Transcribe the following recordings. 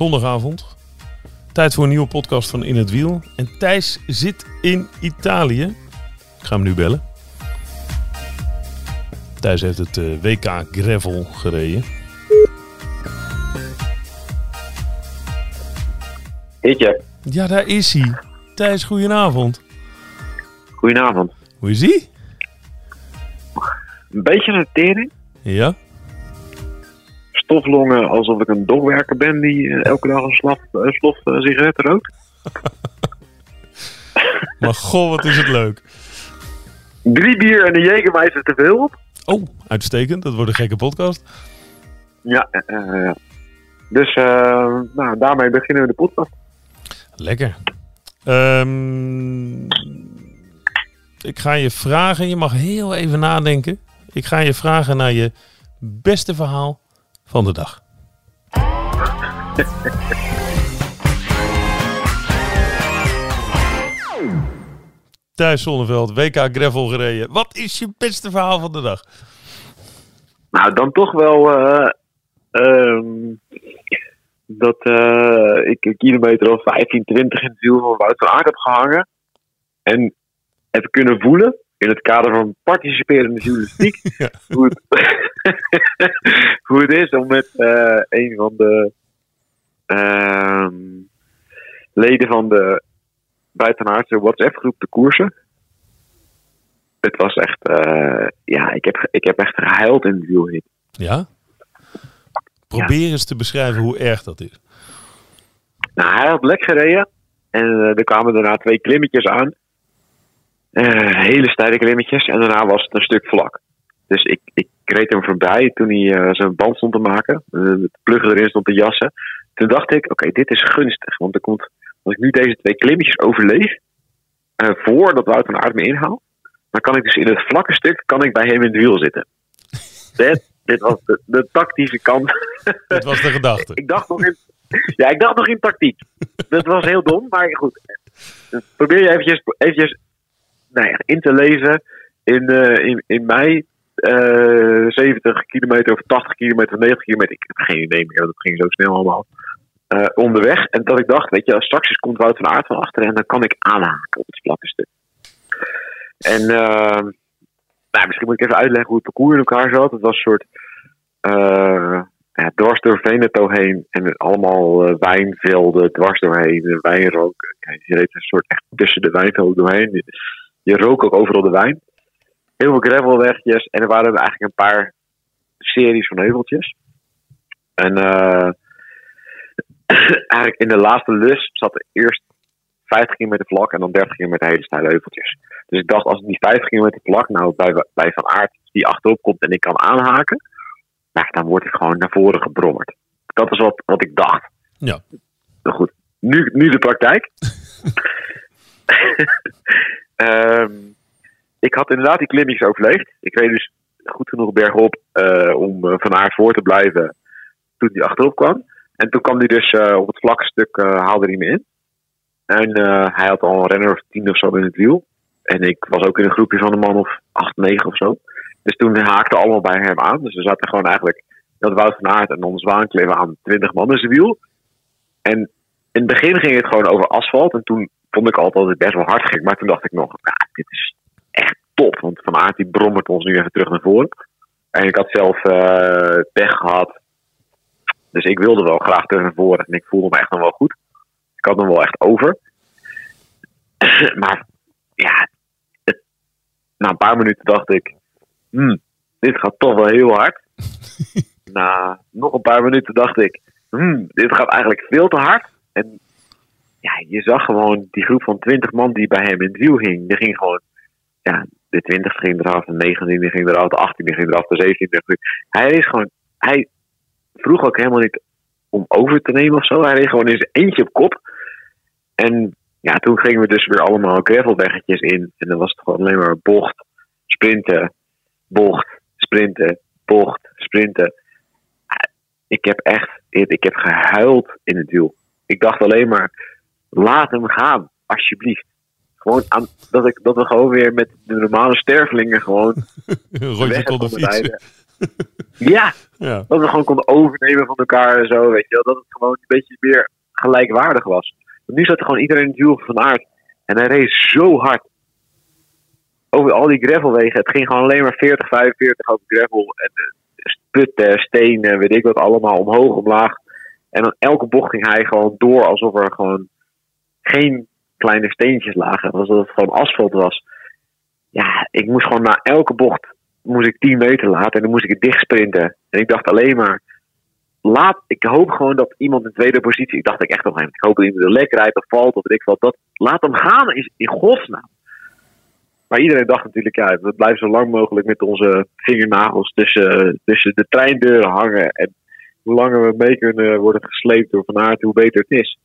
Zondagavond. Tijd voor een nieuwe podcast van In het Wiel. En Thijs zit in Italië. Ik ga hem nu bellen. Thijs heeft het eh, WK Gravel gereden. Hitje, Ja, daar is hij. Thijs, goedenavond. goedenavond. Hoe is hij? Een beetje een tering. Ja. Stoflongen alsof ik een dogwerker ben die eh, elke dag een slaf, uh, slof eh, sigaret rookt. Maar goh, wat is het leuk. Drie bier en een Jägermeister te veel op. Oh, uitstekend. Dat wordt een gekke podcast. Ja, eh, dus eh, nou, daarmee beginnen we de podcast. Lekker. Ehm, ik ga je vragen, je mag heel even nadenken. Ik ga je vragen naar je beste verhaal van de dag. Thijs Zonneveld, WK Gravel gereden. Wat is je beste verhaal van de dag? Nou, dan toch wel eh, ehm, dat eh, ik een kilometer of 15, 20 in het wiel van Wout van Aert heb gehangen. En heb kunnen voelen, in het kader van participerende journalistiek, Ja. hoe, het, hoe het is om met eh, een van de ehm, leden van de buitenaardse WhatsApp-groep te koersen. Het was echt, eh, ja, ik heb, ik heb echt gehuild in de wielhit. Ja? Probeer eens te beschrijven hoe erg dat is. Nou, hij had lek gereden. En eh, er kwamen daarna twee klimmetjes aan. Eh, hele steile klimmetjes. En daarna was het een stuk vlak. Dus ik, ik reed hem voorbij toen hij eh, zijn band stond te maken. Uh, het pluggen erin stond te jassen. Toen dacht ik, oké, dit is gunstig. Want er komt, als ik nu deze twee klimmetjes overleef. eh, voordat Wout van Aert me inhaalt. Dan kan ik dus in het vlakke stuk kan ik bij hem in het wiel zitten. dit, dit was de, de tactische kant Dat was de gedachte. ik dacht nog in, ja, ik dacht nog in tactiek. Dat was heel dom, maar goed. Probeer je eventjes, eventjes nou in te lezen in, eh, in, in mei. eh 70 kilometer of 80 kilometer of 90 kilometer. Ik heb geen idee meer, dat ging zo snel allemaal. eh, onderweg. En dat ik dacht, weet je, straks komt Wout van Aert van en dan kan ik aanhaken op het vlakke stuk. En eh, nou, misschien moet ik even uitleggen hoe het parcours in elkaar zat. Het was een soort eh, ja, dwars door Veneto heen en allemaal eh, wijnvelden dwars doorheen, eh, wijnrook. Je reed een soort echt tussen de wijnvelden doorheen. Je, rook ook overal de wijn. Heel veel gravelwegjes en er waren eigenlijk een paar series van heuveltjes. En eh, eigenlijk in de laatste lus zat er eerst 50 kilometer vlak en dan 30 kilometer hele steile heuveltjes. Dus ik dacht, als ik die 50 kilometer vlak nou bij, bij Van Aert die achterop komt en ik kan aanhaken, nou, dan wordt ik gewoon naar voren gebrommerd. Dat is wat, wat ik dacht. Ja. Nou goed, nu, nu de praktijk. Ehm, ik had inderdaad die klimmetjes overleefd. Ik reed dus goed genoeg bergop eh, om eh, Van Aert voor te blijven toen hij achterop kwam. En toen kwam hij dus eh, op het vlakke stuk, eh, haalde hij me in. En hij had al een renner of tien of zo in het wiel. En ik was ook in een groepje van een man of acht, negen of zo. Dus toen haakten allemaal bij hem aan. Dus we zaten gewoon eigenlijk dat Wout van Aert en dan Zwaankleef aan 20 man in zijn wiel. En in het begin ging het gewoon over asfalt. En toen vond ik altijd dat het best wel hard ging. Maar toen dacht ik nog, nou, dit is echt top. Want Van Aert die brommert ons nu even terug naar voren. En ik had zelf eh pech gehad. Dus ik wilde wel graag terug naar voren. En ik voelde me echt nog wel goed. Ik had hem wel echt over. maar ja, het- na een paar minuten dacht ik, hmm, dit gaat toch wel heel hard. na nog een paar minuten dacht ik, hmm, dit gaat eigenlijk veel te hard. En ja, je zag gewoon die groep van 20 man die bij hem in het wiel ging. Die ging gewoon, ja, de 20 ging eraf, de 19 die ging eraf, de 18 die ging eraf, de 17 die ging Hij is gewoon, hij vroeg ook helemaal niet om over te nemen of zo. Hij reed gewoon in zijn eentje op kop. En ja, toen gingen we dus weer allemaal gravelweggetjes in. En dan was het gewoon alleen maar bocht, sprinten, bocht, sprinten, bocht, sprinten. Ik heb echt, ik heb gehuild in het wiel. Ik dacht alleen maar, laat hem gaan, alsjeblieft. Gewoon aan, dat, ik, dat we gewoon weer met de normale stervelingen gewoon Een rondje konden fietsen. Ja, Ja. dat we gewoon konden overnemen van elkaar en zo, weet je wel. Dat het gewoon een beetje meer gelijkwaardig was. Want nu zat er gewoon iedereen in het wiel van aard. En hij reed zo hard. Over al die gravelwegen. Het ging gewoon alleen maar 40, 45 over gravel. En eh, putten, stenen, weet ik wat allemaal. Omhoog, omlaag. En dan elke bocht ging hij gewoon door alsof er gewoon geen kleine steentjes lagen. Alsof het gewoon asfalt was. Ja, ik moest gewoon na elke bocht moest ik 10 meter laten en dan moest ik het dicht sprinten. En ik dacht alleen maar, laat, ik hoop gewoon dat iemand in tweede positie, ik dacht ik echt op hem, ik hoop dat iemand er lekker rijdt of valt of ik wat, dat, laat hem gaan is in godsnaam. Maar iedereen dacht natuurlijk, ja, we blijven zo lang mogelijk met onze vingernagels tussen, tussen de treindeuren hangen. En hoe langer we mee kunnen worden gesleept door Van Aert, hoe beter het is.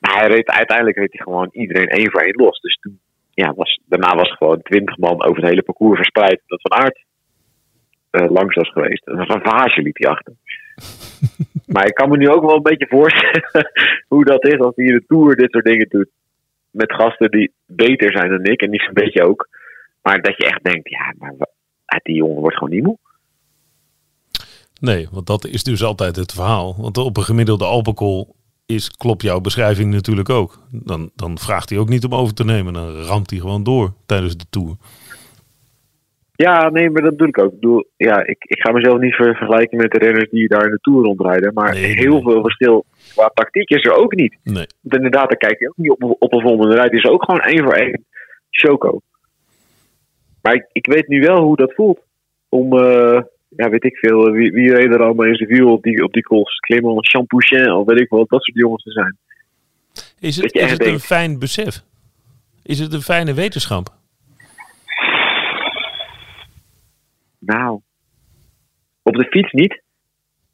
Maar hij reed, uiteindelijk reed hij gewoon iedereen één voor één los. Dus toen, ja, was, daarna was gewoon twintig man over het hele parcours verspreid. Dat Van Aert eh, langs was geweest. Een ravage liep hij achter. maar ik kan me nu ook wel een beetje voorstellen hoe dat is als hij in de Tour dit soort dingen doet. Met gasten die beter zijn dan ik en niet zo'n beetje ook. Maar dat je echt denkt, ja, maar die jongen wordt gewoon niet moe. Nee, want dat is dus altijd het verhaal. Want op een gemiddelde alcohol is, klopt jouw beschrijving natuurlijk ook. Dan, dan vraagt hij ook niet om over te nemen. Dan ramt hij gewoon door tijdens de tour. Ja, nee, maar dat bedoel ik ook. Ik, bedoel, ja, ik, ik ga mezelf niet ver- vergelijken met de renners die daar in de Tour rondrijden. Maar Nee, heel nee. veel verschil qua tactiek is er ook niet. Nee. Want inderdaad, daar kijk je ook niet op, op een vol. Dan rijdt hij ze ook gewoon één voor één choco. Maar ik, ik weet nu wel hoe dat voelt. Om, eh, ja, weet ik veel, wie, wie reed er allemaal in zijn wiel op die, op die kools? Clément Champouchin of weet ik wel, dat soort jongens te zijn. Is het, is het een fijn besef? Is het een fijne wetenschap? Nou, op de fiets niet.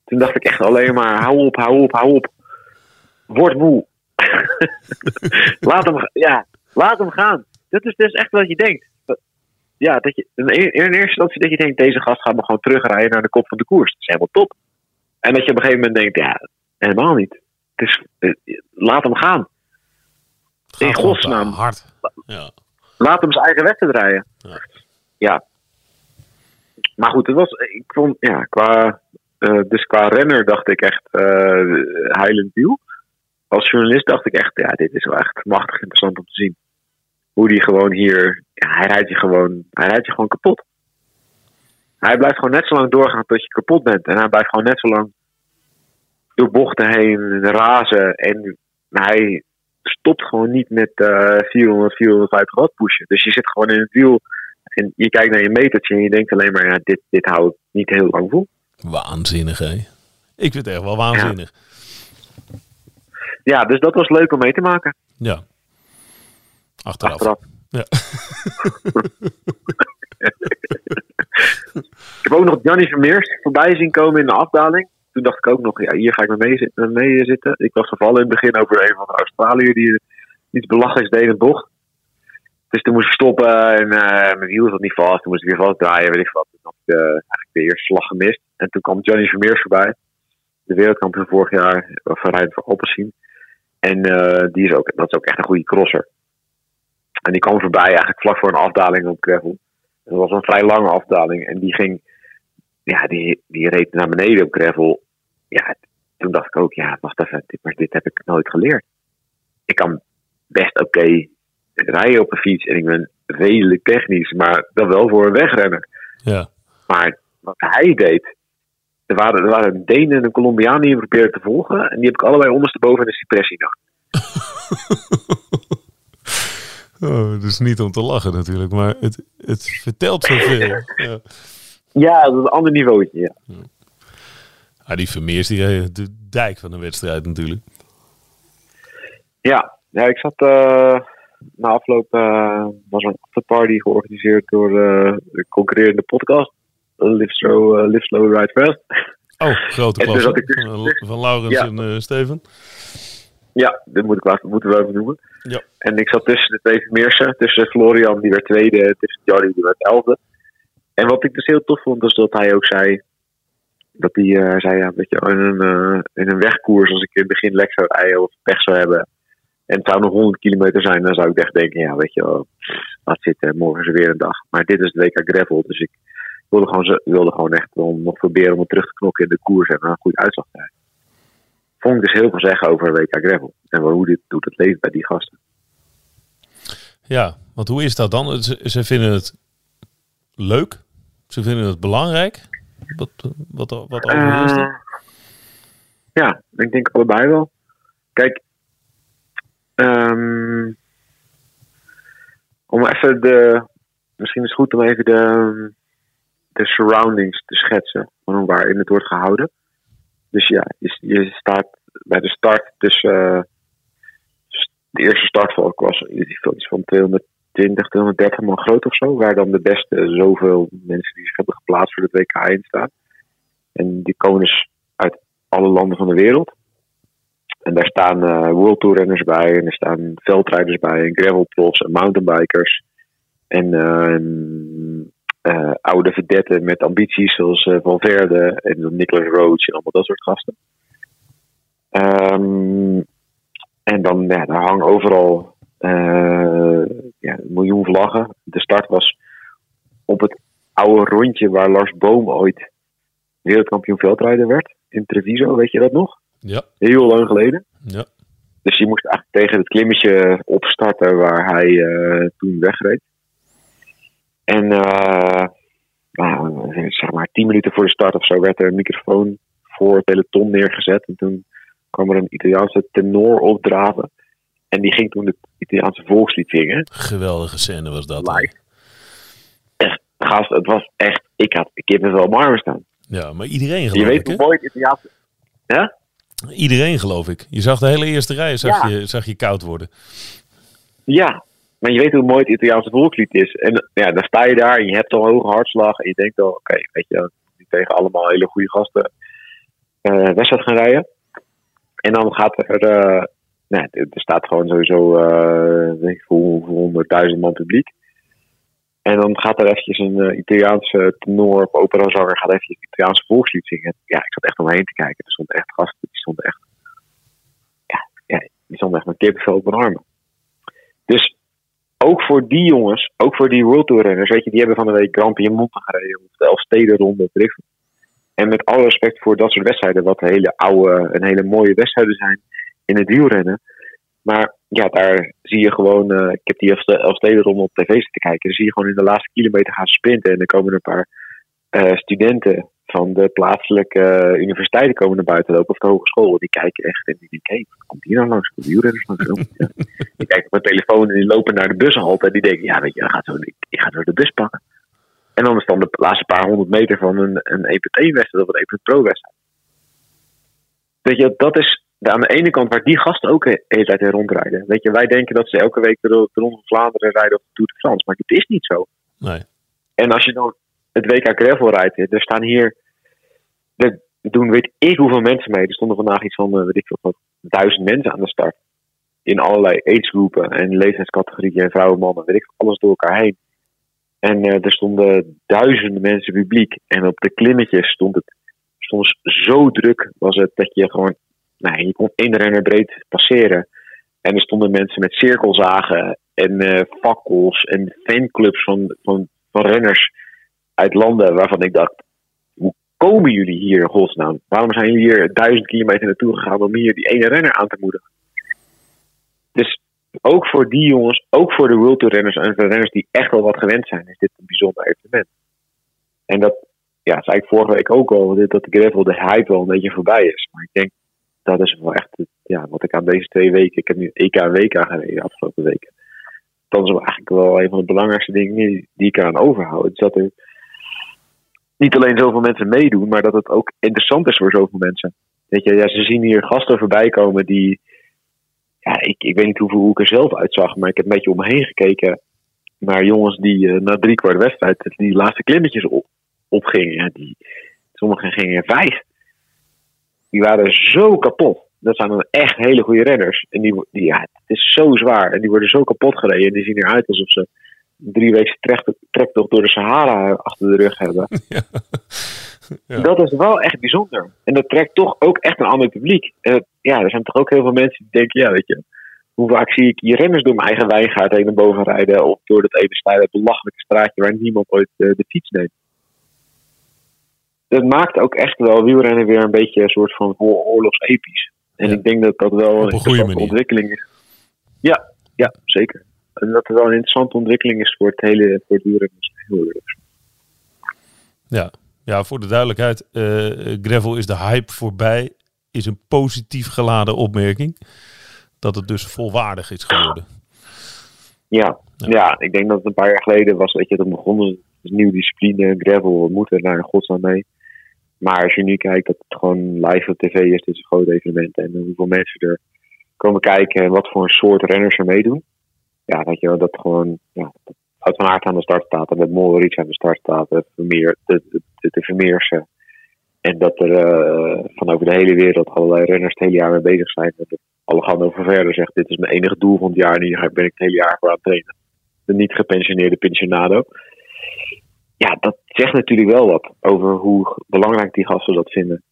Toen dacht ik echt alleen maar, hou op, hou op, hou op. Word moe. laat, hem, ja, laat hem gaan. Dat is dus echt wat je denkt. Dat- Ja, dat je, in, in eerste instantie dat je denkt, deze gast gaat me gewoon terugrijden naar de kop van de koers. Dat is helemaal top. En dat je op een gegeven moment denkt, ja, helemaal niet. Het is, eh, laat hem gaan. In te godsnaam. Hard. Ja. Laat hem zijn eigen wedstrijd rijden. Ja. Ja. Maar goed, het was, ik vond, ja, qua, eh, dus qua renner dacht ik echt uh, heilend wiel. Als journalist dacht ik echt, ja, dit is wel echt machtig interessant om te zien. Hoe die gewoon hier, ja, hij rijdt je gewoon, hij rijdt je gewoon kapot. Hij blijft gewoon net zo lang doorgaan tot je kapot bent. En hij blijft gewoon net zo lang door bochten heen razen. En hij stopt gewoon niet met eh 400, 450 watt pushen. Dus je zit gewoon in het wiel en je kijkt naar je metertje en je denkt alleen maar, ja, dit, dit hou ik niet heel lang vol. Waanzinnig, hè? Ik vind het echt wel waanzinnig. Ja, dus dat was leuk om mee te maken. Ja. Achteraf. Achteraf. Ja. ik heb ook nog Johnny Vermeers voorbij zien komen in de afdaling. Toen dacht ik ook nog, ja, hier ga ik mee, mee, mee zitten. Ik was gevallen in het begin over een van de Australiërs die iets belachelijks deed in de bocht. Dus toen moest ik stoppen en uh, mijn wiel zat niet vast. Toen moest ik weer vastdraaien, weet ik wat. Toen had ik uh, eigenlijk de eerste slag gemist. En toen kwam Johnny Vermeers voorbij. De wereldkampioen vorig jaar van rijden voor Alpecin. En die is ook, dat is ook echt een goede crosser. En die kwam voorbij eigenlijk vlak voor een afdaling op gravel. Dat was een vrij lange afdaling. En die ging, ja, die, die reed naar beneden op gravel. Ja, toen dacht ik ook, ja, wacht even, dit, maar dit heb ik nooit geleerd. Ik kan best oké okay rijden op een fiets en ik ben redelijk technisch, maar dan wel voor een wegrenner. Ja. Maar wat hij deed, er waren, er waren een Deen en een Colombiaan die hem probeerden te volgen. En die heb ik allebei ondersteboven in de cipressie nog. Oh, is niet om te lachen natuurlijk, maar het, het vertelt zoveel. ja. ja, dat is een ander niveautje, ja. ja. Ah, die Vermeers, die de dijk van de wedstrijd natuurlijk. Ja, ja ik zat... Uh, na afloop uh, was er een afterparty georganiseerd door uh, de concurrerende podcast. Live Slow, Live Slow Ride Fast. Oh, grote dus had ik dus- Van- Laurens Ja. en eh, Steven. Ja, dat moet ik wel, moeten we even noemen. Ja. En ik zat tussen de twee Vermeersen. Tussen Florian, die werd tweede. Tussen Jarry, die werd elfde. En wat ik dus heel tof vond, is dat hij ook zei... Dat hij eh, zei, ja, weet je, in een, eh, in een wegkoers, als ik in het begin lek zou rijden of pech zou hebben... En het zou nog 100 kilometer zijn, dan zou ik echt denken, ja, weet je wel, laat zitten, morgen is er weer een dag. Maar dit is het WK Gravel, dus ik wilde gewoon, wilde gewoon echt om nog proberen om het terug te knokken in de koers en een goede uitslag te rijden. Vond ik dus heel veel zeggen over WK Gravel. En hoe dit doet het leven bij die gasten. Ja, want hoe is dat dan? Ze, ze vinden het leuk. Ze vinden het belangrijk. Wat, wat, wat overheerst? Eh, ja, ik denk allebei wel. Kijk, ehm, om even de. Misschien is het goed om even de, de surroundings te schetsen van waarin het wordt gehouden. Dus ja, je, staat bij de start eh, de eerste startvalk was iets van 220, 230 man groot of zo. Waar dan de beste zoveel mensen die zich hebben geplaatst voor het WK in staan. En die komen dus uit alle landen van de wereld. En daar staan eh World Tour renners bij. En er staan veldrijders bij. En gravelprofs en mountainbikers. En eh, eh, oude vedetten met ambities zoals eh, Valverde en dan Nicholas Roach en allemaal dat soort gasten. Ehm, en dan, ja, daar hangen overal eh, ja, een miljoen vlaggen. De start was op het oude rondje waar Lars Boom ooit wereldkampioen veldrijder werd. In Treviso, weet je dat nog? Ja, Heel lang geleden. ja. Dus je moest eigenlijk tegen het klimmetje opstarten waar hij toen wegreed. En eh, nou, zeg maar tien minuten voor de start of zo werd er een microfoon voor het peloton neergezet. En toen kwam er een Italiaanse tenor opdraven. En die ging toen het Italiaanse volkslied zingen. Geweldige scène was dat. Live. Echt, gast, het was echt... Ik had kippenvel mijn armen staan. Ja, maar iedereen Je geloof weet ik. hè? hoe mooi het Italiaanse... Iedereen geloof ik. Je zag de hele eerste rij, zag, Ja. je, zag je koud worden. Ja, maar je weet hoe mooi het Italiaanse volkslied is. En ja, dan sta je daar en je hebt al hoge hartslag. En je denkt al, oké, weet je, tegen allemaal hele goede gasten eh wedstrijd gaan rijden. En dan gaat er, eh, nou, er staat gewoon sowieso, eh weet ik hoeveel honderdduizend man publiek. En dan gaat er eventjes een Italiaanse tenor of operazanger gaat eventjes het Italiaanse volkslied zingen. Ja, ik zat echt omheen te kijken. Er stonden echt gasten, die stonden echt, ja, ja die stonden echt met kippenvel op hun armen. Dus ook voor die jongens, ook voor die World Tour renners, weet je, die hebben van de week Grand Piemonte gereden of de Elfstedenronde of. En met alle respect voor dat soort wedstrijden, wat hele oude en hele mooie wedstrijden zijn in het wielrennen. Maar ja, daar zie je gewoon, eh, ik heb die Elfste- Elfstedenronde op tv zitten kijken, dan zie je gewoon in de laatste kilometer gaan sprinten en dan komen er een paar eh, studenten van de plaatselijke eh, universiteiten komen naar buiten lopen of de hogeschool. Die kijken echt en die denken, hé, wat komt hier nou langs? De wielrenners langs. Ja. Die kijken op hun telefoon en die lopen naar de bushalte en die denken, ja weet je, ik ga zo, ik, ik ga zo de bus pakken. En dan is dan de laatste paar honderd meter van een, een EP1-wedstrijd of een EP Pro-wedstrijd. Weet je, dat is de- aan de ene kant waar die gasten ook de hele tijd in rondrijden. Weet je, wij denken dat ze elke week de, de Ronde van Vlaanderen rijden of de Tour de France, maar het is niet zo. Nee. En als je dan het WK Gravel rijdt, er staan hier, er doen weet ik hoeveel mensen mee. Er stonden vandaag iets van, eh, weet ik veel, duizend mensen aan de start. In allerlei agegroepen en leeftijdscategorieën en vrouwen, mannen, weet ik, alles door elkaar heen. En eh, er stonden duizenden mensen publiek. En op de klimmetjes stond het soms zo druk was het dat je gewoon, nou, je kon één renner breed passeren. En er stonden mensen met cirkelzagen en eh fakkels en fanclubs van, van, van renners uit landen waarvan ik dacht, hoe komen jullie hier in godsnaam? Waarom zijn jullie hier duizend kilometer naartoe gegaan om hier die ene renner aan te moedigen? Dus ook voor die jongens, ook voor de World Tour renners en voor renners die echt wel wat gewend zijn, is dit een bijzonder evenement. En dat ja, zei ik vorige week ook al, dat de gravel, de hype wel een beetje voorbij is. Maar ik denk, dat is wel echt ja, wat ik aan deze twee weken, ik heb nu EK en WK gereden de afgelopen weken. Dat is wel eigenlijk wel een van de belangrijkste dingen die, ik eraan overhoud. Dat er niet alleen zoveel mensen meedoen, maar dat het ook interessant is voor zoveel mensen. Weet je, ja, ze zien hier gasten voorbij komen die, ja, ik, ik weet niet hoeveel hoe ik er zelf uitzag, maar ik heb een beetje om me heen gekeken naar jongens die eh, na drie kwart wedstrijd die laatste klimmetjes op, opgingen. Die, sommigen gingen vijf. die waren zo kapot. Dat zijn dan echt hele goede renners. En die, die, ja, het is zo zwaar. En die worden zo kapot gereden. En die zien eruit alsof ze drie weken trektocht door de Sahara achter de rug hebben. Ja. Ja. Dat is wel echt bijzonder. En dat trekt toch ook echt een ander publiek. En ja, er zijn toch ook heel veel mensen die denken, ja, weet je, hoe vaak zie ik hier renners door mijn eigen wijngaard heen naar boven rijden of door dat even steile belachelijke straatje waar niemand ooit eh, de fiets neemt. Dat maakt ook echt wel wielrennen weer een beetje een soort van oorlogsepisch. En Ja. ik denk dat dat wel een een goede ontwikkeling is. Ja, ja, zeker. En dat het wel een interessante ontwikkeling is voor het hele voor het. Ja. ja, voor de duidelijkheid. eh, gravel is de hype voorbij. Is een positief geladen opmerking. Dat het dus volwaardig is geworden. Ja, Ja. ja. ik denk dat het een paar jaar geleden was, weet je, dat begonnen. Een nieuwe discipline, gravel, we moeten daar in godsnaam mee. Maar als je nu kijkt dat het gewoon live op tv is, dit is een groot evenement. En hoeveel mensen er komen kijken en wat voor een soort renners er meedoen. Ja, dat je wel, dat gewoon, ja, dat Wout van Aert aan de start staat en dat Molleric aan de start staat. Vermeer, de, de, Vermeersen. En dat er eh, van over de hele wereld allerlei renners het hele jaar mee bezig zijn. Dat Alejandro Verder zegt, dit is mijn enige doel van het jaar. En hier ben ik het hele jaar voor aan het trainen. De niet gepensioneerde pensionado. Ja, dat zegt natuurlijk wel wat over hoe belangrijk die gasten dat vinden.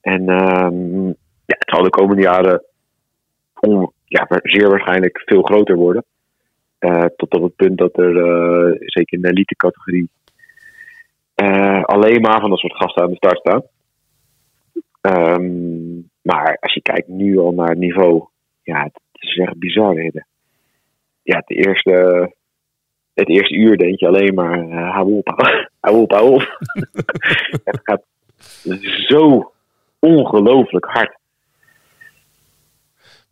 En ehm, ja, het zal de komende jaren ja, zeer waarschijnlijk veel groter worden. Eh, tot op het punt dat er, eh, zeker in de elite categorie, eh, alleen maar van dat soort gasten aan de start staan. Ehm, maar als je kijkt nu al naar het niveau, ja, het is echt bizar. Ja, het eerste, het eerste uur denk je alleen maar, hou op, hou op, hou op. het gaat zo ongelooflijk hard.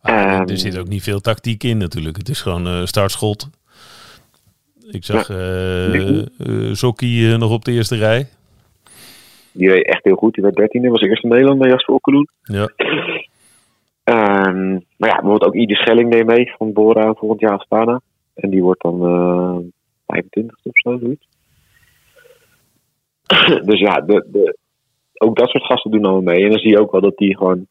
Maar er- Ehm. er zit ook niet veel tactiek in natuurlijk. Het is gewoon eh startschot. Ik zag Sokkie eh, nog op de eerste rij. Die reed echt heel goed. Die werd dertiende, was de eerste Nederlander, Jasper Okkeloen. Ja. Ehm, maar ja, bijvoorbeeld ook Ieder Schelling deed mee van Bora volgend jaar Astana. En die wordt dan eh 25 of zo, zoiets. dus ja, de, de, ook dat soort gasten doen dan mee. En dan zie je ook wel dat die gewoon,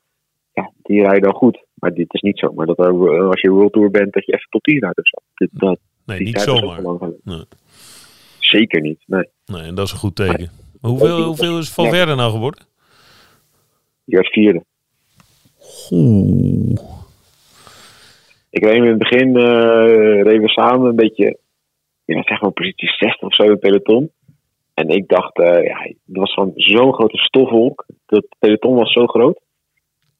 ja, die rijden dan goed. Maar dit is niet zo. Maar dat er, eh, als je World Tour bent, dat je even top 10 rijdt of zo. Dit, dat, Nee, niet zomaar. Nee. Zeker niet, nee. Nee, en dat is een goed teken. Maar hoeveel, hoeveel is Van Verder nou geworden? Die werd vierde. Oeh. Ik reed in het begin, eh reden we samen een beetje, ja, zeg maar positie 60 of zo in het peloton. En ik dacht, eh, ja, het was gewoon zo'n grote stofwolk. Dat peloton was zo groot.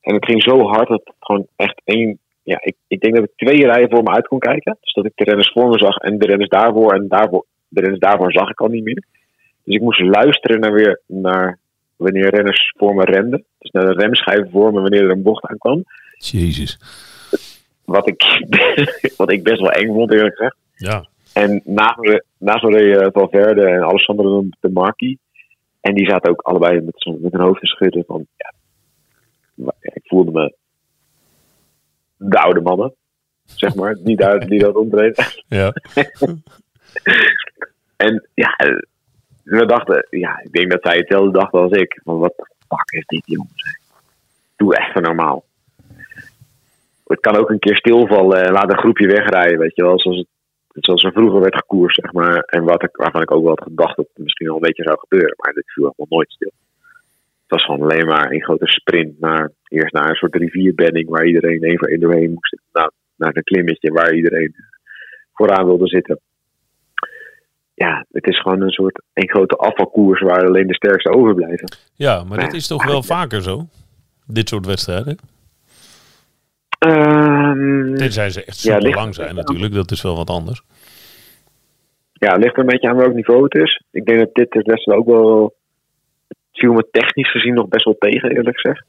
En het ging zo hard dat het gewoon echt één, ja, ik, ik denk dat ik twee rijen voor me uit kon kijken. Dus dat ik de renners voor me zag en de renners daarvoor en daarvoor, de renners daarvoor zag ik al niet meer. Dus ik moest luisteren naar weer naar wanneer renners voor me renden. Dus naar de remschijven voor me wanneer er een bocht aankwam. Jezus. Wat ik, wat ik best wel eng vond, eerlijk gezegd. Ja. En naast me, eh, Valverde en Alessandro de Marchi. En die zaten ook allebei met, met hun hoofd te schudden. Van, ja, ik voelde me de oude mannen, zeg maar. Die, daar, die dat omtreden. Ja. En ja, we dachten, ja, ik denk dat zij hetzelfde dachten als ik. Van wat de fuck is dit, jongens? Doe even normaal. Het kan ook een keer stilvallen en laat een groepje wegrijden, weet je wel. Zoals, het, zoals er vroeger werd gekoerd, zeg maar. En wat ik, waarvan ik ook wel had gedacht dat het misschien wel een beetje zou gebeuren. Maar dit viel helemaal nooit stil. Het was gewoon alleen maar een grote sprint naar, eerst naar een soort rivierbedding waar iedereen voor één doorheen moest. Nou, naar een klimmetje waar iedereen vooraan wilde zitten ja, het is gewoon een soort een grote afvalkoers waar alleen de sterkste overblijven. ja, maar dat is toch wel vaker zo? Dit soort wedstrijden? Ehm, Tenzij ze echt Ja, super ligt- lang zijn natuurlijk. Dat is wel wat anders. ja, het ligt er een beetje aan welk niveau het is. Ik denk dat dit best wel ook wel. Viel me technisch gezien nog best wel tegen, eerlijk gezegd.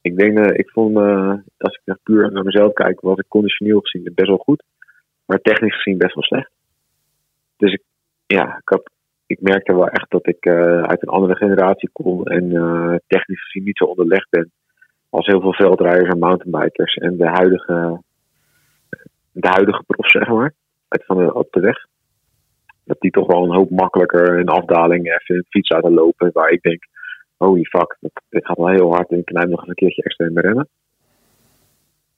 Ik denk, eh, ik vond, eh, als ik naar puur naar mezelf kijk, was ik conditioneel gezien best wel goed. Maar technisch gezien best wel slecht. Dus ik, ja, ik, ik merkte wel echt dat ik eh, uit een andere generatie kom en technisch gezien niet zo onderlegd ben als heel veel veldrijders en mountainbikers en de huidige, de huidige profs, zeg maar, uit van de, op de weg. Dat die toch wel een hoop makkelijker in afdaling even een fiets laten lopen. Waar ik denk, holy fuck, dit, gaat wel heel hard en ik knijp nog een keertje extra in mijn remmen.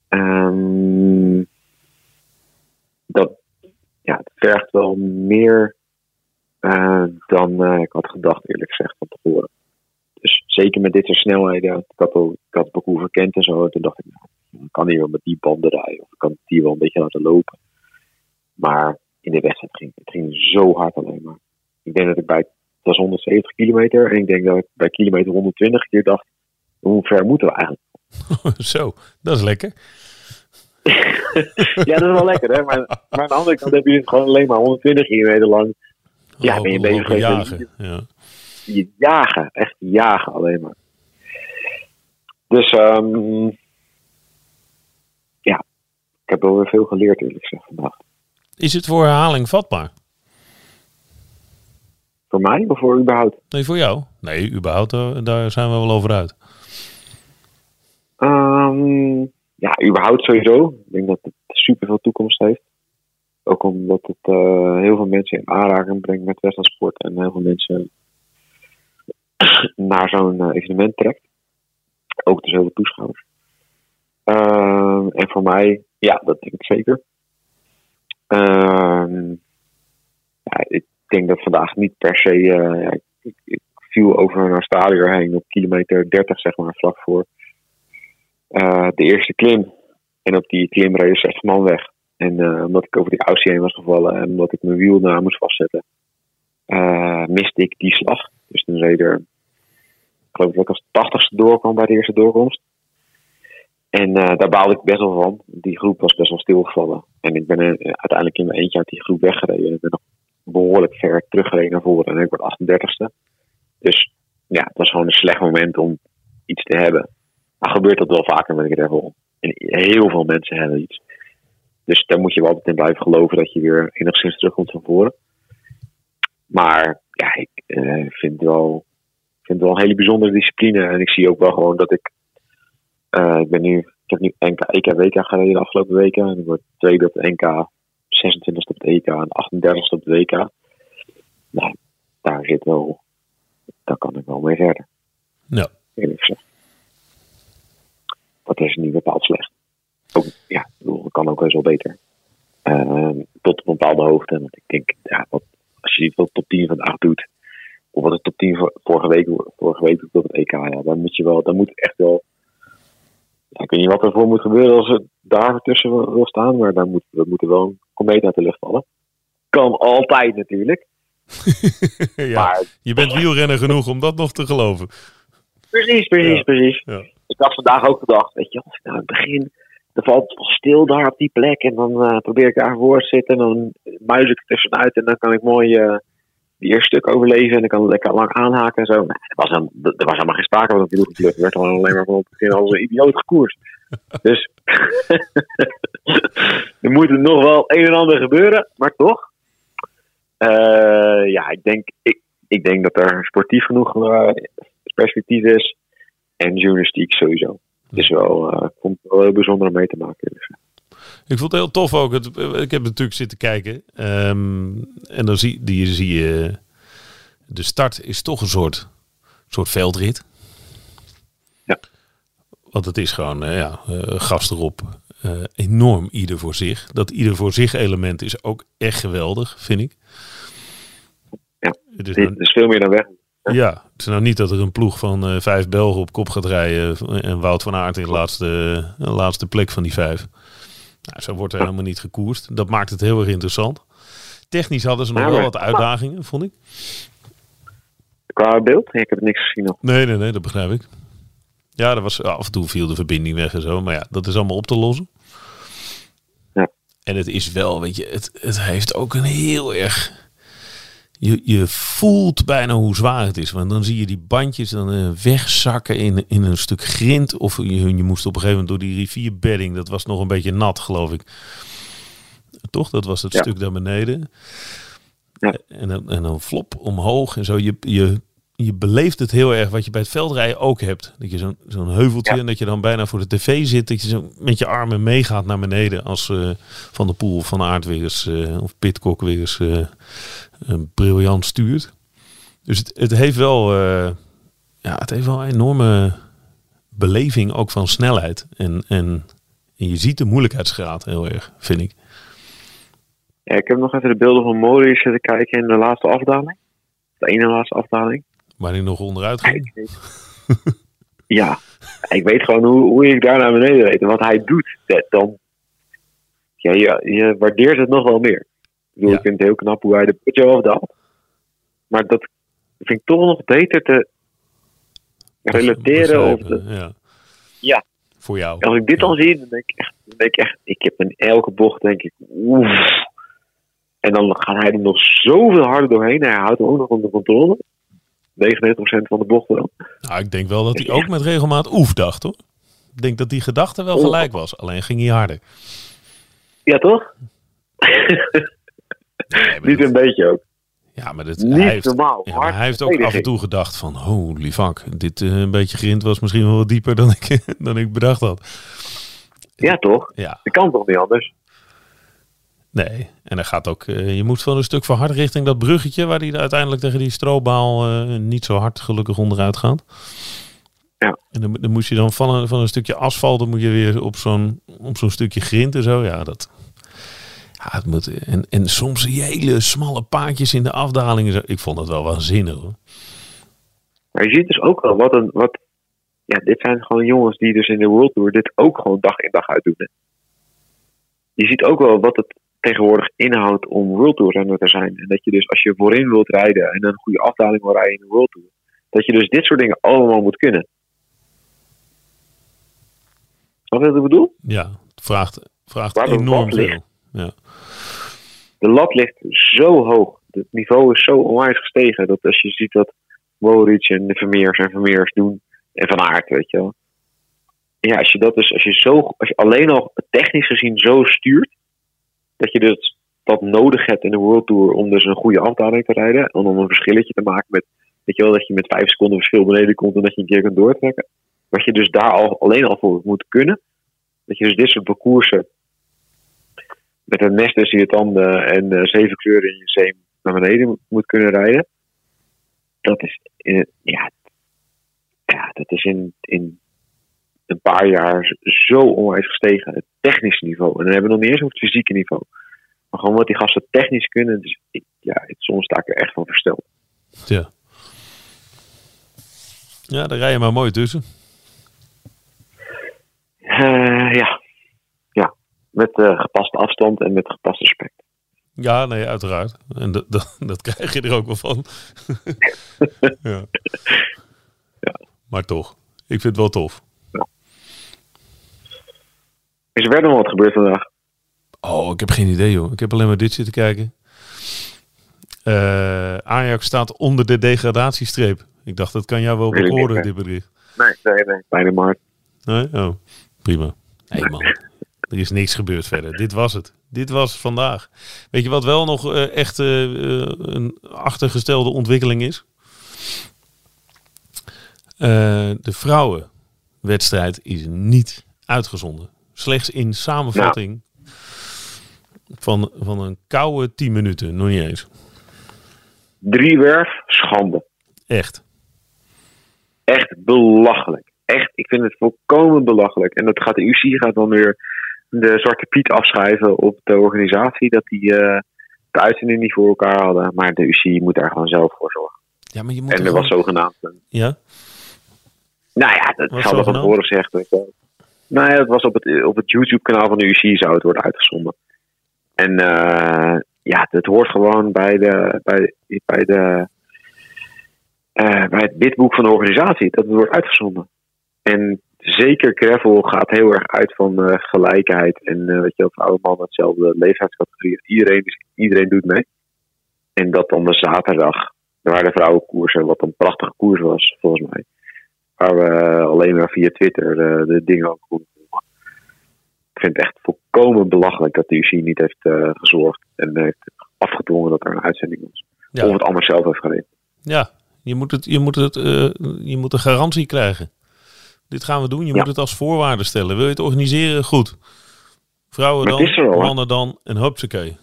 Ehm, dat, ja, het vergt wel meer eh, dan eh, ik had gedacht, eerlijk gezegd, van tevoren. Dus zeker met dit soort snelheden, al, ik had het parcours verkend en zo, toen dacht ik, nou, ik kan hier wel met die banden rijden, of kan het hier wel een beetje laten lopen. Maar in de wedstrijd ging het ging zo hard alleen maar. Ik denk dat ik bij, het was 170 kilometer, en ik denk dat ik bij kilometer 120 keer dacht, hoe ver moeten we eigenlijk? Zo, dat is lekker. ja, dat is wel lekker, hè? Maar, maar aan de andere kant heb je het gewoon alleen maar 120 kilometer lang. Ja, ben je bezig met- jagen. Ja. je jagen, echt jagen alleen maar. Dus ehm ja, ik heb wel weer veel geleerd eerlijk gezegd vandaag. Is het voor herhaling vatbaar? Voor mij of voor überhaupt? Nee, voor jou? Nee, überhaupt, daar, daar zijn we wel over uit. Ehm, ja, überhaupt sowieso. Ik denk dat het super veel toekomst heeft. Ook omdat het eh, heel veel mensen in aanraking brengt met wedstrijdsport en heel veel mensen naar zo'n eh, evenement trekt. Ook dus heel veel toeschouwers. Ehm, en voor mij, ja, dat denk ik zeker. Ehm, ja, ik denk dat vandaag niet per se. eh, ik, viel over naar stadion heen op kilometer 30, zeg maar, vlak voor eh, de eerste klim. En op die klim reden 60 man weg. En eh, omdat ik over die aussie heen was gevallen en omdat ik mijn wiel daar moest vastzetten, miste ik die slag. Dus toen reed er, ik geloof dat ik als tachtigste doorkwam bij de eerste doorkomst. En eh, daar baalde ik best wel van. Die groep was best wel stilgevallen. En ik ben eh, uiteindelijk in mijn eentje uit die groep weggereden. Ik ben nog behoorlijk ver teruggereden naar voren. En ik word 38ste. Dus ja, het was gewoon een slecht moment om iets te hebben. Maar gebeurt dat wel vaker met een gravel. En heel veel mensen hebben iets. Dus daar moet je wel altijd in blijven geloven dat je weer enigszins terugkomt van voren. Maar ja, ik eh, vind, wel, vind wel een hele bijzondere discipline. En ik zie ook wel gewoon dat ik. Eh, ik ben nu. Ik heb nu NK, EK, WK gereden de afgelopen weken. En ik word tweede op de NK, 26 op de EK en 38 op de WK. Nou, daar zit wel. Daar kan ik wel mee verder. Ja. Eerlijk gezegd. Dat is niet bepaald slecht. Ook, ja, dat kan ook wel wel beter. Ehm, tot een bepaalde hoogte. Want ik denk, ja, wat, als je niet wat top 10 vandaag doet, of wat de top 10 vor- vorige week, vorige week doet op het EK, ja, dan moet je wel, dan moet echt wel. Ja, ik weet niet wat er voor moet gebeuren als het daar tussen wil staan, maar dan moet, dat moet er wel een komeet uit de lucht vallen. Kan altijd natuurlijk. ja. Maar Je bent wielrenner genoeg om dat nog te geloven. Precies, precies, Ja. precies. Ja. Ik had vandaag ook gedacht, weet je, als ik nou in het begin, er valt wel stil daar op die plek en dan eh, probeer ik daar voor te zitten en dan muis ik er tussenuit en dan kan ik mooi eh die eerste stuk overleven en dan kan ik lekker lang aanhaken en zo. Nee, er, was helemaal, er was helemaal geen sprake van een wielgelukt. Er werd gewoon alleen maar van het begin als een idioot gekoerst. Dus er moet er nog wel een en ander gebeuren, maar toch. Eh, ja, ik denk, ik, ik denk dat er sportief genoeg eh, perspectief is. En journalistiek sowieso. Dus wel, eh, het wel heel bijzonder om mee te maken. Dus, Ik vond het heel tof ook. Het, ik heb natuurlijk zitten kijken. Ehm, en dan zie, die, zie je... De start is toch een soort, soort veldrit. Ja. Want het is gewoon, eh, ja, eh, gas erop. eh, enorm ieder voor zich. Dat ieder voor zich element is ook echt geweldig, vind ik. Ja. Het is nou- is veel meer dan weg. ja, het is nou niet dat er een ploeg van eh, vijf Belgen op kop gaat rijden en Wout van Aert in de laatste, de laatste plek van die vijf. Nou, zo wordt er helemaal niet gekoerst. Dat maakt het heel erg interessant. Technisch hadden ze nog Ja, wel wat uitdagingen, vond ik. Qua beeld, ik heb niks gezien nog. Nee, nee, nee, dat begrijp ik. Ja, er was, af en toe viel de verbinding weg en zo. Maar ja, dat is allemaal op te lossen. Ja. En het is wel, weet je, het, het heeft ook een heel erg... Je, je voelt bijna hoe zwaar het is. Want dan zie je die bandjes dan eh, wegzakken in, in een stuk grind. Of je, je moest op een gegeven moment door die rivierbedding. Dat was nog een beetje nat, geloof ik. Toch? Dat was het Ja. stuk daar beneden. Ja. En, dan, en dan flop omhoog en zo. Je, je, je beleeft het heel erg wat je bij het veldrijden ook hebt. Dat je zo'n zo'n heuveltje Ja. en dat je dan bijna voor de tv zit. Dat je zo met je armen meegaat naar beneden. Als eh, Van der Poel Van Aert weer eens, eh, of Pitcock weer eens een briljant stuurt. Dus het, het heeft wel... eh, ja, het heeft wel een enorme beleving ook van snelheid. En, en, en je ziet de moeilijkheidsgraad heel erg, vind ik. Ja, ik heb nog even de beelden van Mori zitten kijken in de laatste afdaling. De ene laatste afdaling. Waar hij nog onderuit ging. weet- ja, ik weet gewoon hoe, hoe ik daar naar beneden reed. En wat hij doet, dat, dan... Ja, je, je waardeert het nog wel meer. Ik bedoel, Ja. ik vind het heel knap hoe hij de putje afdaalt. Maar dat vind ik toch nog beter te relateren. Of ja. Ja. Voor jou. als ik dit dan zie, dan denk ik echt, dan denk ik echt, ik heb in elke bocht denk ik, oef. En dan gaat hij er nog zoveel harder doorheen. Hij houdt hem ook nog onder controle. 99% van de bochten wel. Nou, ik denk wel dat hij ook met regelmaat oef dacht hoor. Ik denk dat die gedachte wel gelijk was. Alleen ging hij harder. Ja, toch? Nee, Niet dat- een beetje ook. ja, maar, dat, Niet hij, heeft, normaal. ja, maar Hard hij heeft ook af en toe gedacht van... Holy fuck, dit eh, een beetje grind was misschien wel wat dieper dan ik, dan ik bedacht had. Ja, toch? Ja, Dat kan toch niet anders? nee. En hij gaat ook... eh, je moet wel een stuk verhard richting dat bruggetje... waar hij uiteindelijk tegen die strobaal eh, niet zo hard gelukkig onderuit gaat. Ja. En dan, dan moest je dan van een, van een stukje asfalt... dan moet je weer op zo'n op zo'n stukje grind en zo. Ja, dat... Ja, het moet, en, en soms hele smalle paadjes in de afdalingen. Ik vond het wel waanzinnig hoor. Maar je ziet dus ook wel wat een. Wat, ja, dit zijn gewoon jongens die dus in de World Tour dit ook gewoon dag in dag uit doen. hè. Je ziet ook wel wat het tegenwoordig inhoudt om World Tour renner te zijn. En dat je dus als je voorin wilt rijden en een goede afdaling wil rijden in de World Tour. Dat je dus dit soort dingen allemaal moet kunnen. Snap je wat ik bedoel? Ja, het vraagt, vraagt Waar enorm veel. Ja. De lat ligt zo hoog. Het niveau is zo onwijs gestegen. Dat als je ziet wat Moric en de Vermeers en Vermeers doen. En Van Aert, weet je wel. Ja, als je dat dus, als je zo, als je alleen al technisch gezien zo stuurt. Dat je dus dat nodig hebt in de World Tour om dus een goede afdaling te rijden. En om een verschilletje te maken met, weet je wel, dat je met vijf seconden verschil beneden komt en dat je een keer kunt doortrekken. Wat je dus daar al, alleen al voor moet kunnen. Dat je dus dit soort parcoursen met een mes tussen je tanden en eh, zeven kleuren in je zeem naar beneden moet, kunnen rijden. Dat is, in, ja, ja, dat is in, in een paar jaar zo onwijs gestegen. Het technische niveau. En dan hebben we nog niet eens over het fysieke niveau. Maar gewoon wat die gasten technisch kunnen. Dus ik, ja, ik, soms sta ik er echt van versteld. Ja. ja, daar rij je maar mooi tussen. Eh, ja. Ja, met eh, gepaste afstand en met gepaste respect. Ja, nee, uiteraard. En dat, dat, dat krijg je er ook wel van. ja. Maar toch, ik vind het wel tof. Is er verder nog wat gebeurd vandaag? Oh, ik heb geen idee joh. Ik heb alleen maar dit zitten kijken. Eh, Ajax staat onder de degradatiestreep. Ik dacht, dat kan jou wel bekoren, dit bericht. Nee, nee, nee. Bijna maar. Nee? Oh, prima. Nee man, er is niks gebeurd verder. Dit was het. Dit was vandaag. Weet je wat wel nog eh, echt eh, eh, een achtergestelde ontwikkeling is? De vrouwenwedstrijd is niet uitgezonden. Slechts in samenvatting van, van een koude 10 minuten. Nog niet eens. Driewerf, schande. Echt. Echt belachelijk. Echt, ik vind het volkomen belachelijk. En dat gaat de UC gaat dan weer de Zwarte Piet afschrijven op de organisatie dat die eh, de uitzending niet voor elkaar hadden. Maar de UC moet daar gewoon zelf voor zorgen. Ja, maar je moet En er was zogenaamd een Ja? Nou ja, dat zou er van tevoren gezegd. Nou ja, het was op het, op het YouTube-kanaal van de UC zou het worden uitgezonden. En eh, ja, het hoort gewoon bij, de, bij, bij, de, eh, bij het witboek van de organisatie dat het wordt uitgezonden. En zeker Gravel gaat heel erg uit van eh, gelijkheid. En eh weet je wel, vrouwen en mannen hetzelfde leeftijdscategorie. Iedereen, iedereen doet mee. En dat dan de zaterdag, waar de vrouwenkoersen, wat een prachtige koers was, volgens mij. Waar we alleen maar via Twitter eh, de dingen ook konden volgen. Ik vind het echt volkomen belachelijk dat de UC niet heeft gezorgd en heeft afgedwongen dat er een uitzending was. Ja. Of het allemaal zelf heeft gedaan. Ja, je moet, het, je, moet het, je moet een garantie krijgen. Dit gaan we doen. Je Ja. moet het als voorwaarde stellen. Wil je het organiseren? Goed. Vrouwen dan, er al, mannen dan en hupsakee.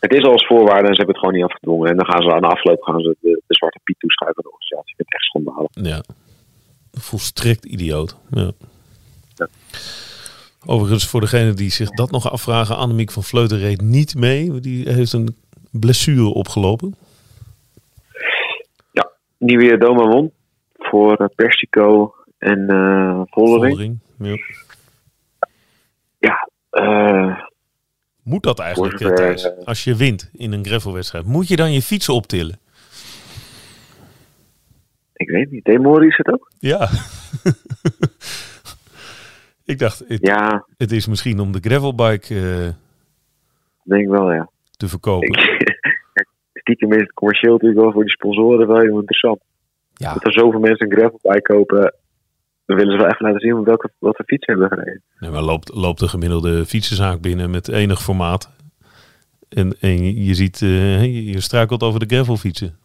het is als voorwaarde en ze hebben het gewoon niet afgedwongen. En dan gaan ze aan de afloop gaan ze de, de Zwarte Piet toeschuiven aan de organisatie. Ik vind het echt schandalig. Ja. Volstrekt idioot. Ja. Ja. Overigens, voor degene die zich dat nog afvragen, Annemiek van Vleuten reed niet mee. Die heeft een blessure opgelopen. Nieuwe Doma won voor eh, Persico en eh Vollering. Vollering. Ja. Ja, eh, Moet dat eigenlijk, Voor eh, Thijs? Als je wint in een gravelwedstrijd, moet je dan je fietsen optillen? ik weet niet. Demori is het ook? Ja. Ik dacht, het, Ja, het is misschien om de gravelbike eh, denk wel, ja. te verkopen. Ik, stiekem is het commercieel natuurlijk wel voor die sponsoren wel heel interessant. Ja, Dat er zoveel mensen een gravelbike kopen, dan willen ze wel even laten zien welke, wat voor fiets hebben gereden. nee, maar loopt, loopt de gemiddelde fietsenzaak binnen met enig formaat. En, en je- ziet, eh, je, je struikelt over de gravelfietsen.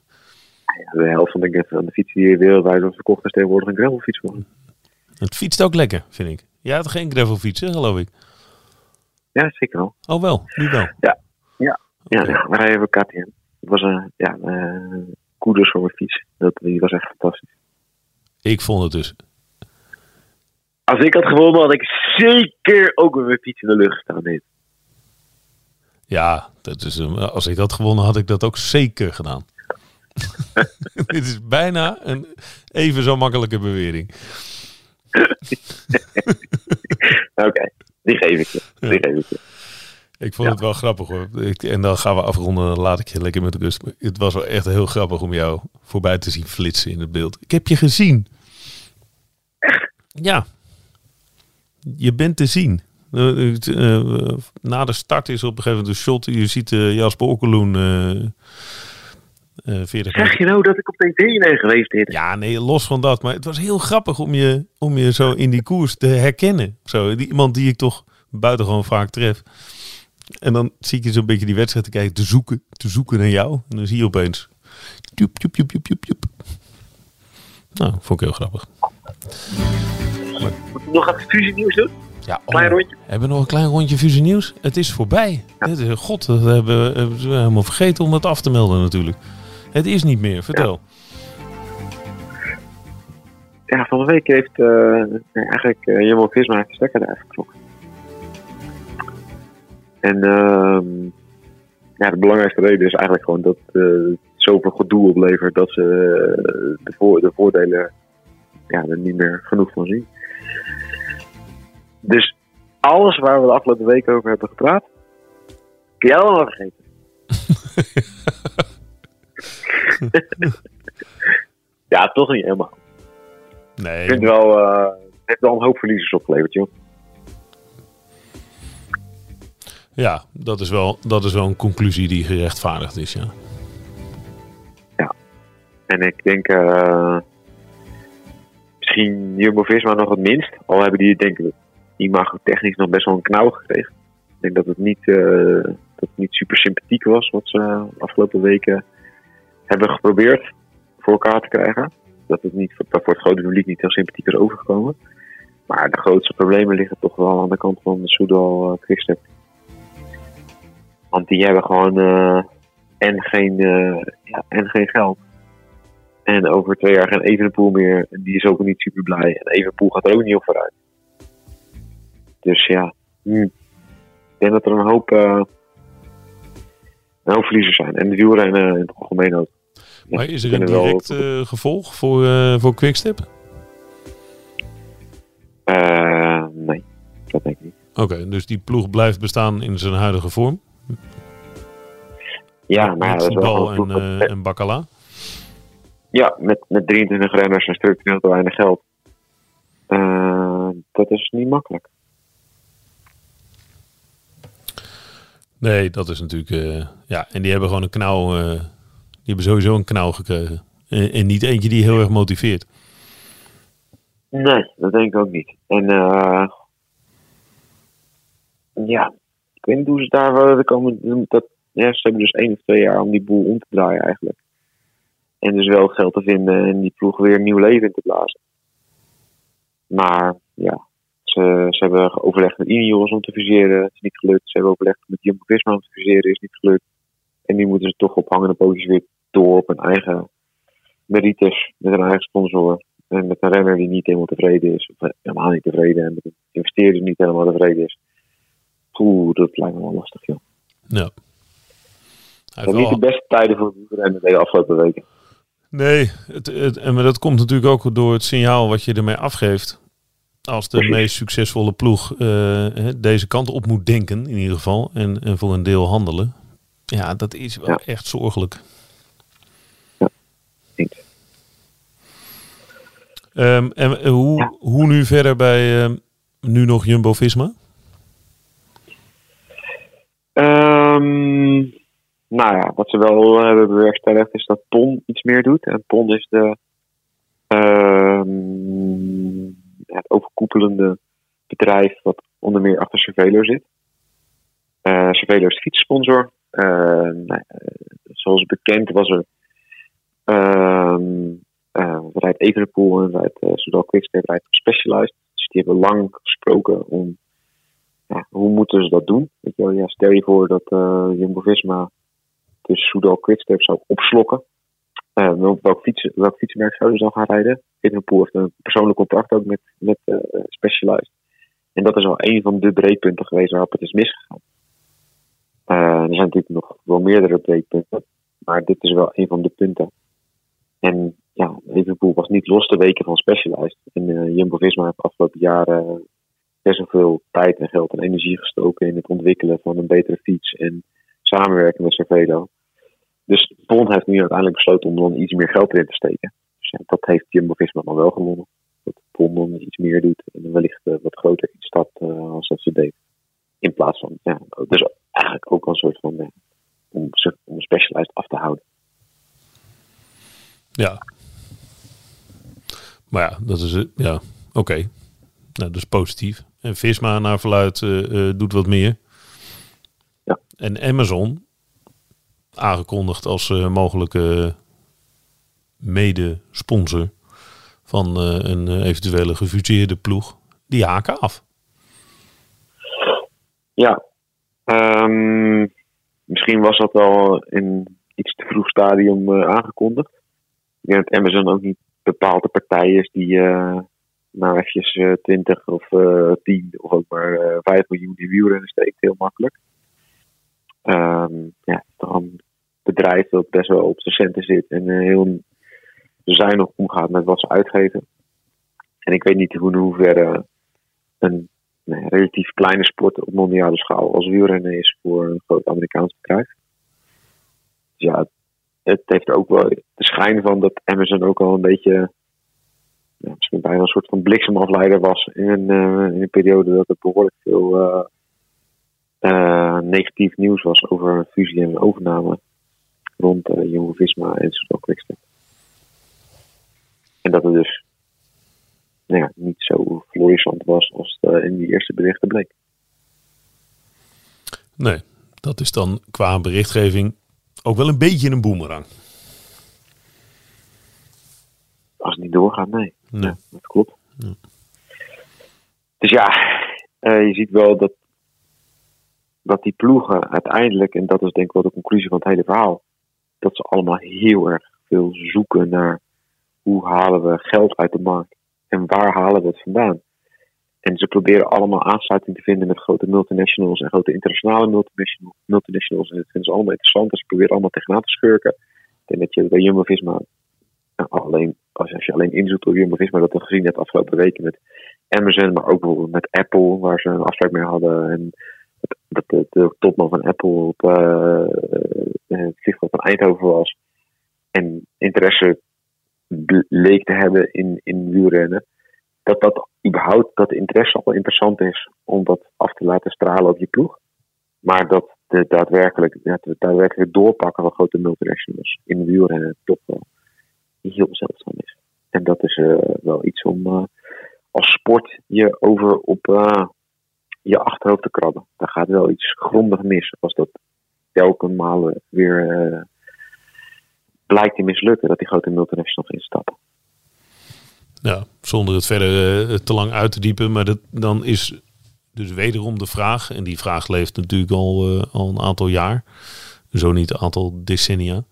Ja, de helft van de, van de fietsen die wereldwijd wordt verkocht is tegenwoordig een gravelfiets worden. Het fietst ook lekker, vind ik. Jij had geen gravelfietsen, geloof ik. Ja, zeker wel. Oh wel, nu wel. Ja, ja. Ja, ja, we rijden even KTM. Het was een ja, eh koeders voor mijn fiets. Dat, die was echt fantastisch. Ik vond het dus. Als ik had gewonnen, had ik zeker ook mijn fiets in de lucht gestaan. Ja, dat is, een- als ik had gewonnen, had ik dat ook zeker gedaan. Dit is bijna een even zo makkelijke bewering. Oké, die geef ik je. Die Ja. geef ik je. Ik vond Ja. het wel grappig hoor. Ik, en dan gaan we afronden. Dan laat ik je lekker met rust. Maar Het was wel echt heel grappig om jou voorbij te zien flitsen in het beeld. Ik heb je gezien. Ja. Je bent te zien. Eh, eh, na de start is op een gegeven moment een shot. Je ziet eh, Jasper Okkeloen 40 meter. Zeg je nou dat ik op tv ben geweest dit? Ja, nee, los van dat. Maar het was heel grappig om je, om je zo in die koers te herkennen. Zo, die, iemand die ik toch buitengewoon vaak tref. En dan zie ik je zo'n beetje die wedstrijd te kijken, te zoeken, te zoeken naar jou. En dan zie je opeens... Nou, vond ik heel grappig. Moet ik nog even fusie nieuws doen? Ja, Klein rondje? Hebben we nog een klein rondje Fusie Nieuws? Het is voorbij. Is- God, dat hebben we, hebben we helemaal vergeten om dat af te melden natuurlijk. Het is niet meer. Vertel. Ja, van de week heeft eh, eigenlijk uh, Jumbo-Visma heeft de stekker eruit getrokken. En ehm, ja, de belangrijkste reden is eigenlijk gewoon dat eh, het zoveel gedoe oplevert dat ze eh, de, voor, de voordelen ja, er niet meer genoeg van zien. Dus alles waar we de afgelopen week over hebben gepraat, kun je allemaal vergeten. ja, toch niet helemaal. Nee. Ik vind wel, eh, het heeft wel een hoop verliezers opgeleverd, joh. Ja, dat is, wel, dat is wel een conclusie die gerechtvaardigd is, ja. En ik denk eh, misschien Jumbo-Visma nog het minst. Al hebben die denk ik imago-technisch nog best wel een knauw gekregen. Ik denk dat het niet, eh, dat niet super sympathiek was wat ze de afgelopen weken hebben geprobeerd voor elkaar te krijgen. Dat het niet, dat voor het grote publiek niet heel sympathiek is overgekomen. Maar de grootste problemen liggen toch wel aan de kant van de Soudal uh, Quickstep. Want die hebben gewoon eh, en, geen, eh, ja, en geen geld. En over twee jaar geen Evenepoel meer. En die is ook niet super blij. En Evenepoel gaat er ook niet op vooruit. Dus ja, hm. ik denk dat er een hoop, uh, een hoop verliezers zijn. En de wielrennen in het algemeen ook. Maar is er een direct wel... uh, gevolg voor, uh, voor Quickstep? Nee, dat denk ik niet. Oké, okay, dus die ploeg blijft bestaan in zijn huidige vorm? Ja, maar ja, dat is wel en, en Bacala? Ja, met, met 23 renners en structureel te weinig geld. Uh, dat is niet makkelijk. Nee, dat is natuurlijk. Uh, ja, en die hebben gewoon een knauw. Uh, die hebben sowieso een knauw gekregen. En, en, niet eentje die heel erg motiveert. Nee, dat denk ik ook niet. En ja, ik weet niet hoe ze daar komen. Dat, ja, ze hebben dus één of twee jaar om die boel om te draaien eigenlijk. En dus wel geld te vinden en die ploeg weer nieuw leven in te blazen. Maar ja, ze, ze hebben overlegd met Ineos om te fuseren. Het is niet gelukt. Ze hebben overlegd met Jumbo Visma om te fuseren. is niet gelukt. En nu moeten ze toch op hangende pootjes weer door op een eigen merites, met een eigen sponsor. En met een renner die niet helemaal tevreden is, of helemaal niet tevreden, en met een investeerder die niet helemaal tevreden is. Oeh, dat lijkt me wel lastig, joh. Ja. Dat zijn niet de beste tijden voor wielrennen de afgelopen weken. Nee, het, het, en maar dat komt natuurlijk ook door het signaal wat je ermee afgeeft. Als de meest succesvolle ploeg eh, deze kant op moet denken, in ieder geval, en, en voor een deel handelen. Ja, dat is wel Ja. echt zorgelijk. Eens. Ehm, en eh, hoe, Ja. hoe nu verder bij ehm, nu nog Jumbo-Visma? Ehm, nou ja, wat ze wel eh, hebben bewerkstelligd is dat PON iets meer doet. En PON is de, ehm, ja, het overkoepelende bedrijf wat onder meer achter Cervelo zit. Eh Cervelo is fietssponsor. Eh, nou, zoals bekend was er ehm rijdt Evenepoel en rijdt uh, Soudal Quickstep rijdt Specialized. Dus die hebben lang gesproken om ja, hoe moeten ze dat doen? Weet je wel, ja, stel je voor dat eh Jumbo-Visma dus Soudal Quickstep zou opslokken. Eh, welk, welk, fiets, welk fietsenmerk zouden ze dan gaan rijden? Evenepoel heeft een persoonlijk contract ook met, met eh, Specialized. En dat is al een van de breekpunten geweest waarop het is misgegaan. Eh, er zijn natuurlijk nog wel meerdere breekpunten. Maar dit is wel een van de punten. En ja, Evenepoel was niet los te weken van Specialized. En eh, Jumbo-Visma heeft afgelopen jaren best wel veel tijd en geld en energie gestoken in het ontwikkelen van een betere fiets en samenwerken met Cervelo. Dus Bond heeft nu uiteindelijk besloten om dan iets meer geld erin te steken. Dus ja, dat heeft Jumbo-Visma dan wel gewonnen. Dat Bond dan iets meer doet en wellicht eh, wat groter iets stapt eh, als dat ze deed. In plaats van, ja, dus eigenlijk ook een soort van, ja, om, zich- om een specialized af te houden. Ja. Maar ja, dat is het. Ja, oké. Nou, dat is positief. En Visma naar verluid doet wat meer. Ja. En Amazon, aangekondigd als eh, mogelijke mede-sponsor van eh, een eh, eventuele gefuseerde ploeg, die haken af. Ja, ehm, misschien was dat al in iets te vroeg stadium aangekondigd. Ik denk dat Amazon ook niet bepaalde partij is die eh nou eventjes eh, 20 of eh 10 of ook maar eh 5 miljoen in wielrennen steekt, heel makkelijk. Ehm, ja, een bedrijf dat best wel op zijn centen zit en eh, heel zuinig omgaat met wat ze uitgeven. En ik weet niet hoe in hoeverre een relatief kleine sport op mondiale schaal als wielrennen is voor een groot Amerikaans bedrijf. Dus ja, het, heeft ook wel de schijn van dat Amazon ook al een beetje, misschien bijna een soort van bliksemafleider was in een, eh, in een periode dat er behoorlijk veel eh, negatief nieuws was over fusie en overname rond eh Jumbo Visma en Soudal Quickstep. En dat het dus nou ja, niet zo florissant was als het eh, in die eerste berichten bleek. Nee, dat is dan qua berichtgeving ook wel een beetje een boemerang. Als het niet doorgaat, nee. Nee. Ja, dat klopt. Ja. Dus ja, eh, je ziet wel dat, dat die ploegen uiteindelijk, en dat is denk ik wel de conclusie van het hele verhaal, dat ze allemaal heel erg veel zoeken naar hoe halen we geld uit de markt en waar halen we het vandaan. En ze proberen allemaal aansluiting te vinden met grote multinationals en grote internationale multinational- multinationals. En dat vinden ze allemaal interessant. En ze proberen allemaal tegenaan te schurken. Ik denk dat je bij Jumbo-Visma nou, alleen, als, je alleen inzoekt op Jumbo-Visma, dat we gezien hebt afgelopen weken met Amazon, maar ook bijvoorbeeld met Apple, waar ze een afspraak mee hadden. En dat, de, topman van Apple op eh, eh, het vliegveld van Eindhoven was. En interesse leek te hebben in, in wielrennen. Dat dat überhaupt, dat interesse al interessant is om dat af te laten stralen op je ploeg. Maar dat de daadwerkelijk, het daadwerkelijk doorpakken van grote multinationals in wielrennen toch wel heel zeldzaam is. En dat is eh, wel iets om als sport je over op je achterhoofd te krabben. Daar gaat wel iets grondig mis als dat elke maal weer eh, blijkt te mislukken dat die grote multinationals instappen. Ja, zonder het verder eh, te lang uit te diepen. Maar dat, dan is dus wederom de vraag, en die vraag leeft natuurlijk al, eh, al een aantal jaar. zo niet een aantal decennia.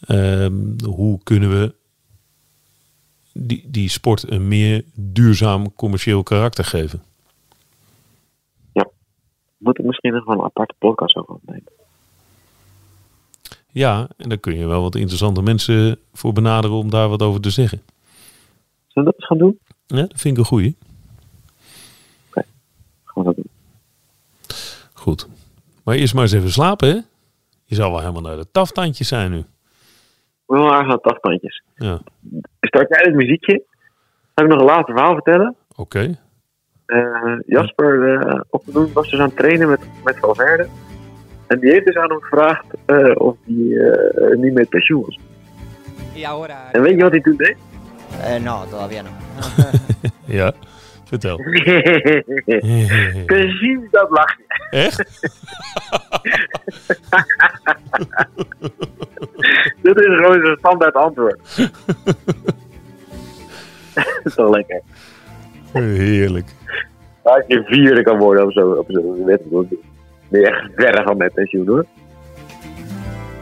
Ehm, hoe kunnen we die, die sport een meer duurzaam commercieel karakter geven? Moet ik misschien nog wel een aparte podcast over opnemen. Ja, en daar kun je wel wat interessante mensen voor benaderen om daar wat over te zeggen. Zullen we dat eens gaan doen? Ja, dat vind ik een goeie. Gaan we dat doen. Goed. Maar eerst maar eens even slapen, hè? Je zal wel helemaal naar de taftandjes zijn nu. We gaan aan taftandjes. Ja, Start jij het muziekje? Ga ik nog een later verhaal vertellen? oké. Eh, Jasper eh, op te doen was dus aan het trainen met, met Valverde. En die heeft dus aan hem gevraagd eh, of hij eh, niet met pensioen was. En weet je wat hij toen deed? Eh, no, todavía no. Ja, vertel. Precies dat lachje. Echt? Dit is gewoon zijn standaard antwoord. dat is toch lekker. Heerlijk. Als je vierde kan worden op zo'n op zo'n wedstrijd, ben je echt verre van met pensioen hoor.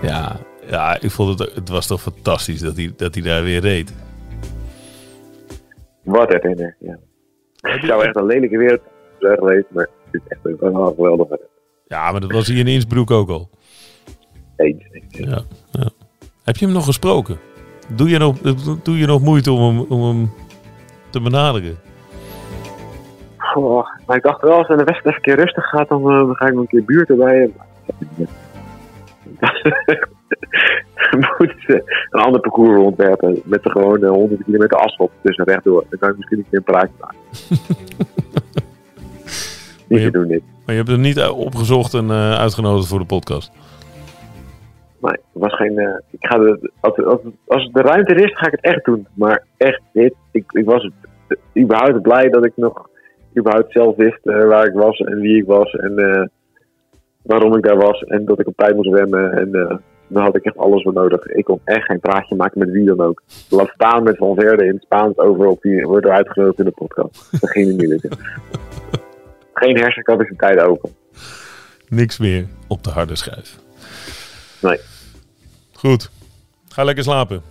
Ja, ja, ik vond het, het was toch fantastisch dat hij, dat hij daar weer reed. Wat een renner, ja. Het zou echt een lelijke wereld zijn geweest, maar het is echt een wel geweldig renner. Ja, maar dat was hij in Innsbruck ook al. Eens. Ja, ja. Heb je hem nog gesproken? Doe je nog, doe je nog moeite om hem, om hem te benaderen? Goh, maar ik dacht wel, als het in de wedstrijd even een keer rustig gaat, dan, eh, dan ga ik nog een keer buurt erbij. Dan moeten ze een ander parcours ontwerpen met er gewoon eh, 100 kilometer asfalt tussen rechtdoor. Dan kan ik misschien een keer een praatje maken. Niet je- te doen dit. Maar je hebt hem niet eh, opgezocht en eh, uitgenodigd voor de podcast. Nee, het was geen. ik ga de, als, als, als de ruimte er is, ga ik het echt doen. Maar echt, dit, ik, ik was het, überhaupt blij dat ik nog überhaupt zelf wist eh, waar ik was en wie ik was en eh, waarom ik daar was. En dat ik op tijd moest remmen. En eh dan had ik echt alles voor nodig. Ik kon echt geen praatje maken met wie dan ook. Laat staan met Van Verde in het Spaans over of die wordt er uitgenodigd in de podcast. Dat ging niet lukken. Geen hersencapaciteit open. Niks meer op de harde schijf. Nee. Goed. Ga lekker slapen.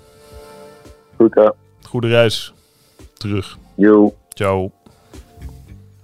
Goed, hè? Goede reis. Terug. Yo, Ciao.